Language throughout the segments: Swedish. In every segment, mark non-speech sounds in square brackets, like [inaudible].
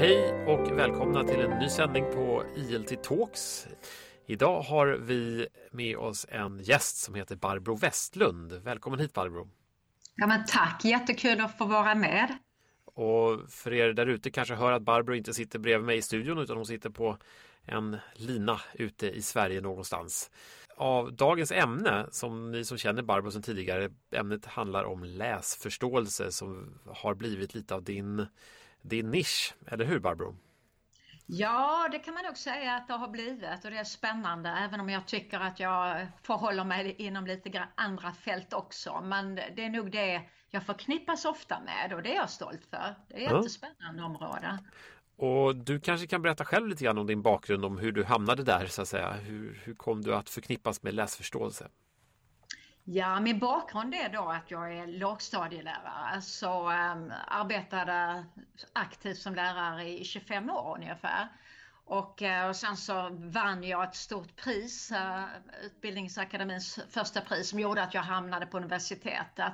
Hej och välkomna till en ny sändning på ILT Talks. Idag har vi med oss en gäst som heter Barbro Westlund. Välkommen hit Barbro! Ja men tack, jättekul att få vara med. Och för er där ute kanske hör att Barbro inte sitter bredvid mig i studion utan hon sitter på en lina ute i Sverige någonstans. Av dagens ämne, som ni som känner Barbro sedan tidigare, ämnet handlar om läsförståelse som har blivit lite av din, din nisch, eller hur Barbro? Ja, det kan man nog säga att det har blivit och det är spännande även om jag tycker att jag förhåller mig inom lite andra fält också. Men det är nog det jag förknippas ofta med och det är jag stolt för. Det är ett jättespännande område. Och du kanske kan berätta själv lite grann om din bakgrund, om hur du hamnade där så att säga. Hur, hur kom du att förknippas med läsförståelse? Ja, min bakgrund är då att jag är lågstadielärare så um, arbetade aktivt som lärare i 25 år ungefär. Och, eh, och sen så vann jag ett stort pris, uh, Utbildningsakademins första pris som gjorde att jag hamnade på universitetet.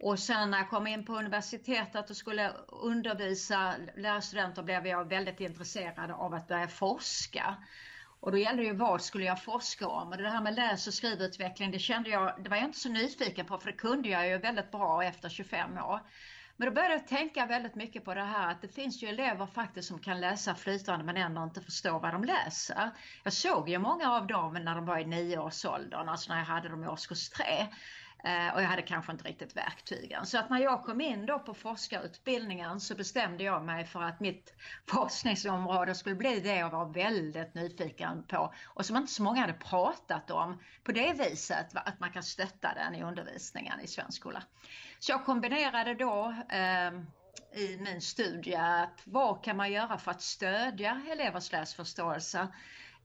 Och sen när jag kom in på universitetet och skulle undervisa lärarstudenter blev jag väldigt intresserad av att börja forska. Och då gällde det ju vad skulle jag forska om? Och det här med läs och skrivutveckling, det kände jag, det var jag inte så nyfiken på för det kunde jag ju väldigt bra efter 25 år. Men då började jag tänka väldigt mycket på det här att det finns ju elever faktiskt som kan läsa flytande men ändå inte förstå vad de läser. Jag såg ju många av dem när de var i nioårsåldern, alltså när jag hade dem i årskurs 3. Eh, och jag hade kanske inte riktigt verktygen. Så att när jag kom in då på forskarutbildningen så bestämde jag mig för att mitt [laughs] forskningsområde skulle bli det jag var väldigt nyfiken på och som inte så många hade pratat om på det viset att man kan stötta den i undervisningen i svensk skola. Så jag kombinerade då eh, i min studie att vad kan man göra för att stödja elevers läsförståelse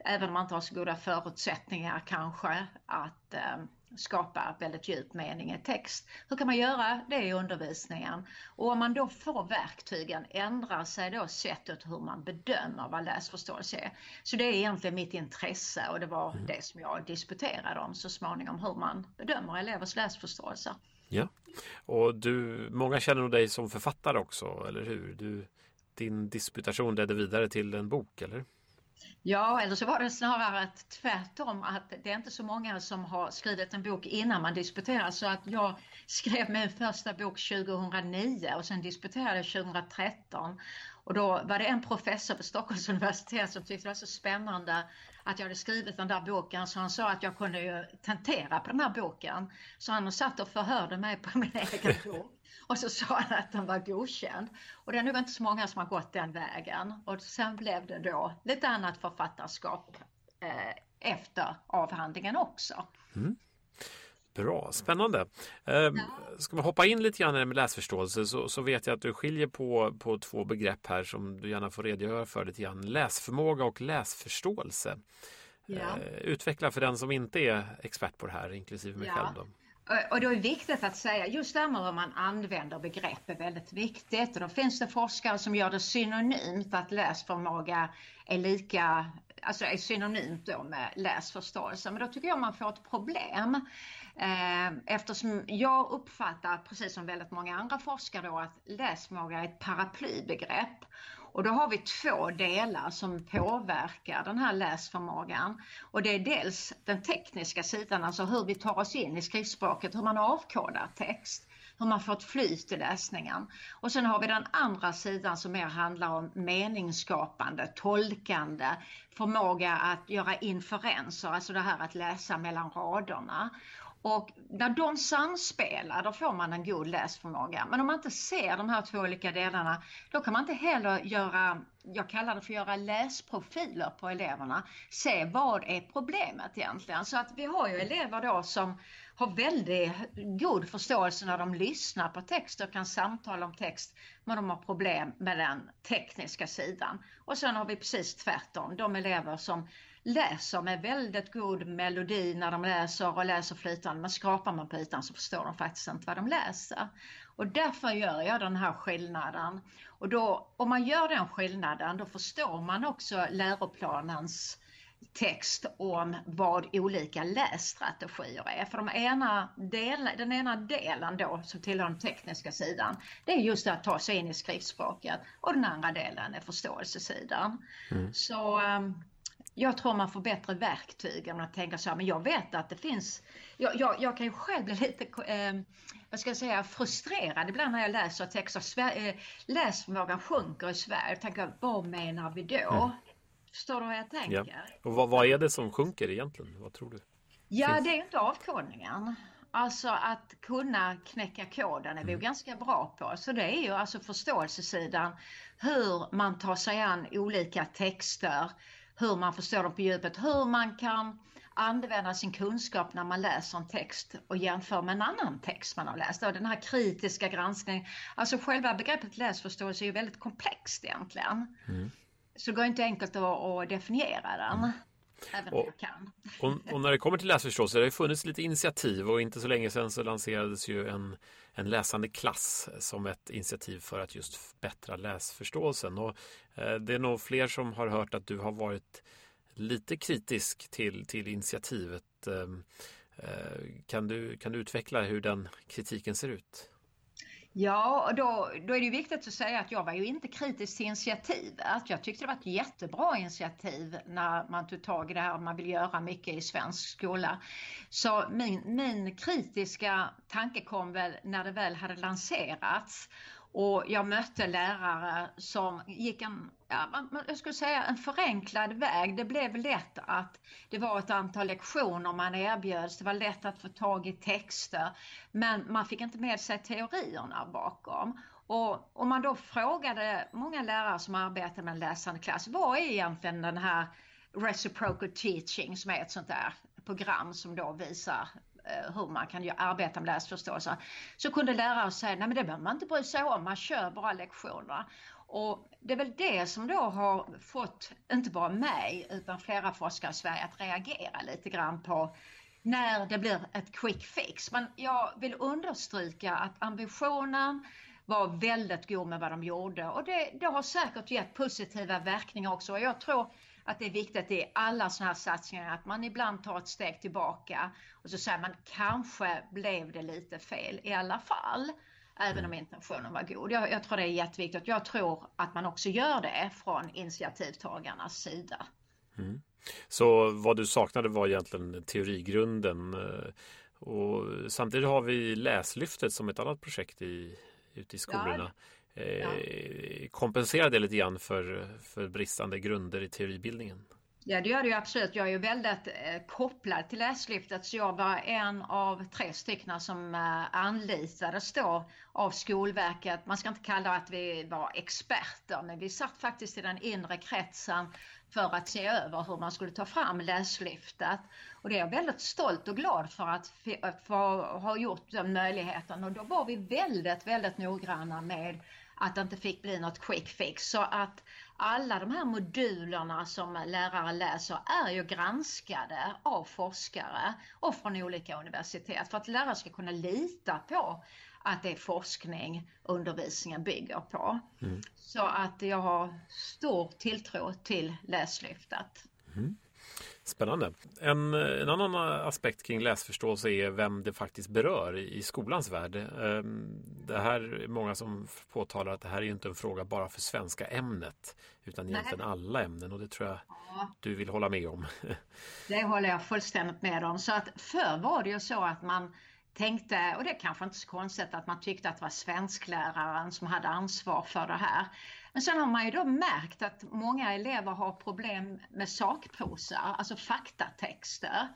även om man inte har så goda förutsättningar kanske att eh, skapa väldigt djup mening i text. Hur kan man göra det i undervisningen? Och om man då får verktygen ändrar sig då sättet hur man bedömer vad läsförståelse är. Så det är egentligen mitt intresse och det var mm. det som jag disputerade om så småningom, hur man bedömer elevers läsförståelse. Ja, och du, många känner nog dig som författare också, eller hur? Du, din disputation ledde vidare till en bok, eller? Ja, eller så var det snarare tvärtom att det är inte så många som har skrivit en bok innan man disputerar så att jag skrev min första bok 2009 och sen disputerade 2013 och då var det en professor på Stockholms universitet som tyckte det var så spännande att jag hade skrivit den där boken så han sa att jag kunde ju tentera på den här boken. Så han satt och förhörde mig på min egen bok. Och så sa han att den var godkänd. Och det är nog inte så många som har gått den vägen. Och sen blev det då lite annat författarskap eh, efter avhandlingen också. Mm. Bra, spännande. Eh, ska man hoppa in lite grann med läsförståelse så, så, vet jag att du skiljer på, på två begrepp här som du gärna får redogöra för lite grann. Läsförmåga och läsförståelse. Ja. Eh, utveckla för den som inte är expert på det här, inklusive mig ja. själv. Då. Eh, och då är det viktigt att säga, just det här med hur man använder begrepp är väldigt viktigt. Och då finns det forskare som gör det synonymt att läsförmåga är lika, alltså är synonymt då med läsförståelse. Men då tycker jag man får ett problem. Eh, eftersom jag uppfattar, precis som väldigt många andra forskare, då, att läsförmåga är ett paraplybegrepp. Och då har vi två delar som påverkar den här läsförmågan. Och det är dels den tekniska sidan, alltså hur vi tar oss in i skriftspråket, hur man avkodar text hur man får ett flyt i läsningen. Och sen har vi den andra sidan som mer handlar om meningsskapande, tolkande, förmåga att göra inferenser, alltså det här att läsa mellan raderna. Och när de samspelar då får man en god läsförmåga. Men om man inte ser de här två olika delarna då kan man inte heller göra, jag kallar det för att göra läsprofiler på eleverna. Se vad är problemet egentligen? Så att vi har ju elever då som har väldigt god förståelse när de lyssnar på text och kan samtala om text men de har problem med den tekniska sidan. Och sen har vi precis tvärtom, de elever som läser med väldigt god melodi när de läser och läser flytande. Men skrapar man på ytan så förstår de faktiskt inte vad de läser. Och därför gör jag den här skillnaden. Och då, om man gör den skillnaden då förstår man också läroplanens text om vad olika lässtrategier är. För de ena del, den ena delen då som tillhör den tekniska sidan, det är just att ta sig in i skriftspråket och den andra delen är förståelsesidan. Mm. Så um, jag tror man får bättre verktyg än att tänka så här, men jag vet att det finns, jag, jag, jag kan ju själv bli lite, eh, vad ska jag säga, frustrerad ibland när jag läser texter. Eh, läsförmågan sjunker i Sverige. Jag tänker, vad menar vi då? Mm. Förstår du vad jag tänker? Ja. Och vad, vad, är det som sjunker egentligen? Vad tror du? Ja, Finns... det är inte avkodningen. Alltså att kunna knäcka koden är vi mm. ganska bra på. Så det är ju alltså förståelsesidan. Hur man tar sig an olika texter. Hur man förstår dem på djupet. Hur man kan använda sin kunskap när man läser en text och jämför med en annan text man har läst. Och den här kritiska granskningen. Alltså själva begreppet läsförståelse är ju väldigt komplext egentligen. Mm. Så det går inte enkelt att, definiera den. Mm. Även och, jag kan. Och, och, när det kommer till läsförståelse, det har funnits lite initiativ och inte så länge sedan så lanserades ju en, en läsande klass som ett initiativ för att just förbättra läsförståelsen. Och, eh, det är nog fler som har hört att du har varit lite kritisk till, till initiativet. Eh, eh kan, du, kan du utveckla hur den kritiken ser ut? Ja, och då, då är det viktigt att säga att jag var ju inte kritisk till initiativet. Jag tyckte det var ett jättebra initiativ när man tog tag i det här man vill göra mycket i svensk skola. Så min, min kritiska tanke kom väl när det väl hade lanserats och jag mötte lärare som gick en, ja, jag skulle säga en förenklad väg. Det blev lätt att det var ett antal lektioner man erbjöds. Det var lätt att få tag i texter. Men man fick inte med sig teorierna bakom. Och om man då frågade många lärare som arbetar med en läsande klass, vad är egentligen den här reciprocal teaching som är ett sånt där program som då visar Eh, hur man kan arbeta med läsförståelse så kunde lärare säga nej men det behöver man inte bry sig om, man kör bara lektionerna. Och det är väl det som då har fått, inte bara mig, utan flera forskare i Sverige att reagera lite grann på när det blir ett quick fix. Men jag vill understryka att ambitionen var väldigt god med vad de gjorde och det, det har säkert gett positiva verkningar också. Och jag tror att det är viktigt i alla sådana här satsningar att man ibland tar ett steg tillbaka och så säger man kanske blev det lite fel i alla fall. Även om intentionen var god. Jag, jag tror det är jätteviktigt. Jag tror att man också gör det från initiativtagarnas sida. Mm. Så vad du saknade var egentligen teorigrunden. Eh, och samtidigt har vi Läslyftet som ett annat projekt i, ute i skolorna. Ja, eh, kompenserar det lite grann för, för bristande grunder i teoribildningen? Ja det gör det ju absolut. Jag är ju väldigt eh, kopplad till Läslyftet så jag var en av tre stycken som eh, anlitades då av Skolverket. Man ska inte kalla det att vi var experter men vi satt faktiskt i den inre kretsen för att se över hur man skulle ta fram Läslyftet. Och det är jag väldigt stolt och glad för att, att få ha gjort den möjligheten och då var vi väldigt, väldigt noggranna med att det inte fick bli något quick fix. Så att alla de här modulerna som lärare läser är ju granskade av forskare och från olika universitet för att lärare ska kunna lita på att det är forskning undervisningen bygger på. Mm. Så att jag har stor tilltro till Läslyftet. Mm. Spännande. En, en, annan aspekt kring läsförståelse är vem det faktiskt berör i, skolans värld. Ehm, det här är många som påtalar att det här är inte en fråga bara för svenska ämnet utan egentligen Nej. alla ämnen och det tror jag ja. du vill hålla med om. Det håller jag fullständigt med om. Så att förr var det ju så att man tänkte, och det är kanske inte så konstigt att man tyckte att det var svenskläraren som hade ansvar för det här. Men sen har man ju då märkt att många elever har problem med sakprosa, alltså faktatexter.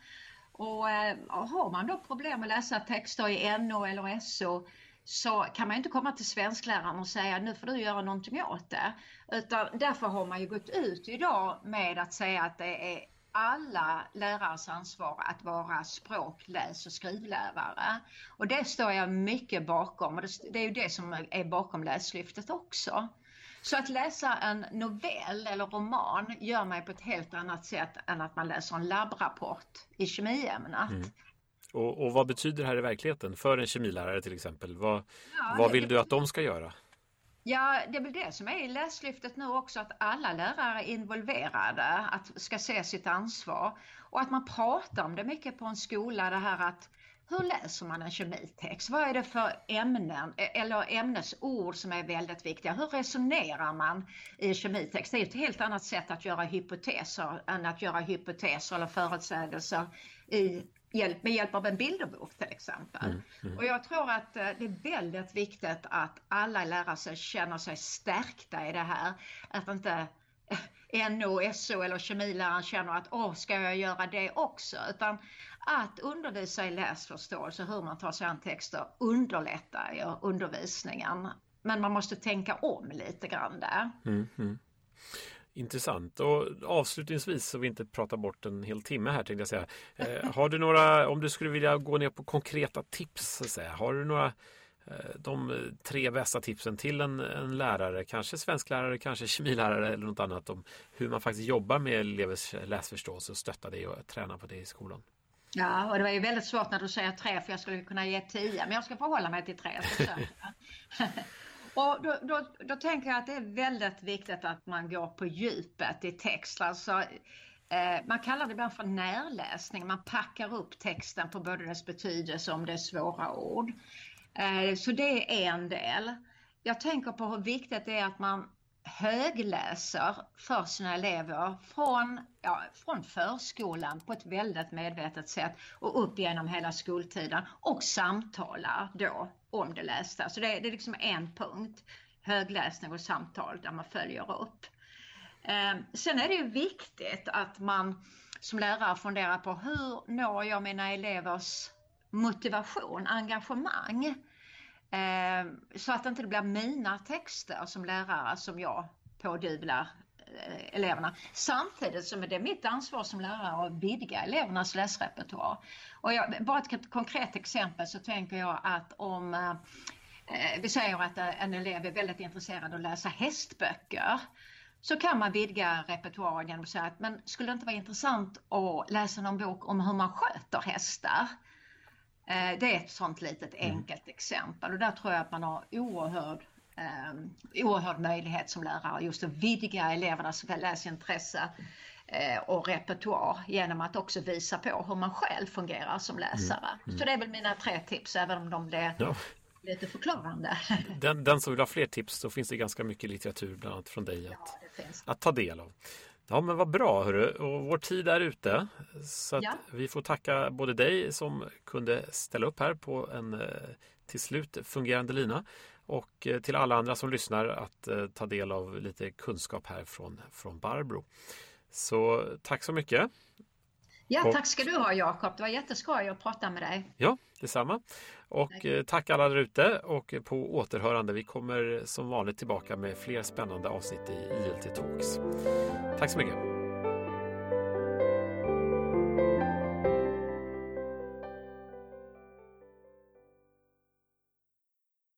Och eh, har man då problem att läsa texter i NO eller SO så kan man inte komma till svenskläraren och säga nu får du göra någonting åt det. Utan därför har man ju gått ut idag med att säga att det är alla lärares ansvar att vara språk-, läs och skrivlärare. Och det står jag mycket bakom och det är ju det som är bakom Läslyftet också. Så att läsa en novell eller roman gör mig på ett helt annat sätt än att man läser en labbrapport i kemiämnet. Mm. Och, och, vad betyder det här i verkligheten för en kemilärare till exempel? Vad, ja, vad vill du att de ska göra? Ja, det är väl det som är i Läslyftet nu också, att alla lärare är involverade, att ska se sitt ansvar och att man pratar om det mycket på en skola, det här att hur läser man en kemitext? Vad är det för ämnen e-, eller ämnesord som är väldigt viktiga? Hur resonerar man i kemitext? Det är ett helt annat sätt att göra hypoteser än att göra hypoteser eller förutsägelser i hjälp, med hjälp av en bilderbok till exempel. Mm, mm. Och jag tror att eh, det är väldigt viktigt att alla lärare känner sig stärkta i det här. Att inte NO, SO eller kemiläraren känner att åh, ska jag göra det också? Utan att undervisa i läsförståelse, hur man tar sig an texter, underlättar ju undervisningen. Men man måste tänka om lite grann där. Mm, mm. Intressant och avslutningsvis så vi inte pratar bort en hel timme här tänkte jag säga. Eh, [laughs] har du några, om du skulle vilja gå ner på konkreta tips, så att säga, har du några eh, de tre bästa tipsen till en, en lärare, kanske svensklärare, kanske kemilärare eller något annat om hur man faktiskt jobbar med elevers läsförståelse och stöttar det och tränar på det i skolan? Ja, och det var ju väldigt svårt när du säger tre för jag skulle kunna ge tio, men jag ska förhålla mig till tre. [laughs] och då, då, då, tänker jag att det är väldigt viktigt att man går på djupet i text. Alltså, eh, man kallar det ibland för närläsning. Man packar upp texten på både dess betydelse och om det är svåra ord. Eh, så det är en del. Jag tänker på hur viktigt det är att man högläser för sina elever från, ja, från förskolan på ett väldigt medvetet sätt och upp genom hela skoltiden och samtalar då om det lästa. Så det, det är liksom en punkt, högläsning och samtal där man följer upp. Eh, sen är det ju viktigt att man som lärare funderar på hur når jag mina elevers motivation, engagemang? Ehm, så att det inte blir mina texter som lärare som jag pådyvlar eh, eleverna. Samtidigt som det är mitt ansvar som lärare att vidga elevernas läsrepertoar. Och jag, bara ett konkret exempel så tänker jag att om eh, eh, vi säger att en elev är väldigt intresserad av att läsa hästböcker så kan man vidga repertoaren genom att säga att men skulle det inte vara intressant att läsa någon bok om hur man sköter hästar? Eh, det är ett sånt litet mm. enkelt mm. exempel och där tror jag att man har oerhörd, eh, oerhörd möjlighet som lärare just att vidga elevernas läsintresse eh, och repertoar genom att också visa på hur man själv fungerar som mm. läsare. Mm. Så det är väl mina tre tips även om de blir ja. lite förklarande. Den, den som vill ha fler tips så finns det ganska mycket litteratur bland annat från dig att, ja, att ta del av. Ja men vad bra hörru. och vår tid är ute. Så ja. vi får tacka både dig som kunde ställa upp här på en eh, till slut fungerande lina och eh, till alla andra som lyssnar att eh, ta del av lite kunskap här från, från Barbro. Så tack så mycket. Ja, och, tack ska du ha Jakob. Det var jätteskoj att prata med dig. Ja, detsamma. Och tack, eh, tack alla där ute och på återhörande. Vi kommer som vanligt tillbaka med fler spännande avsnitt i ILT Talks. Tack så mycket.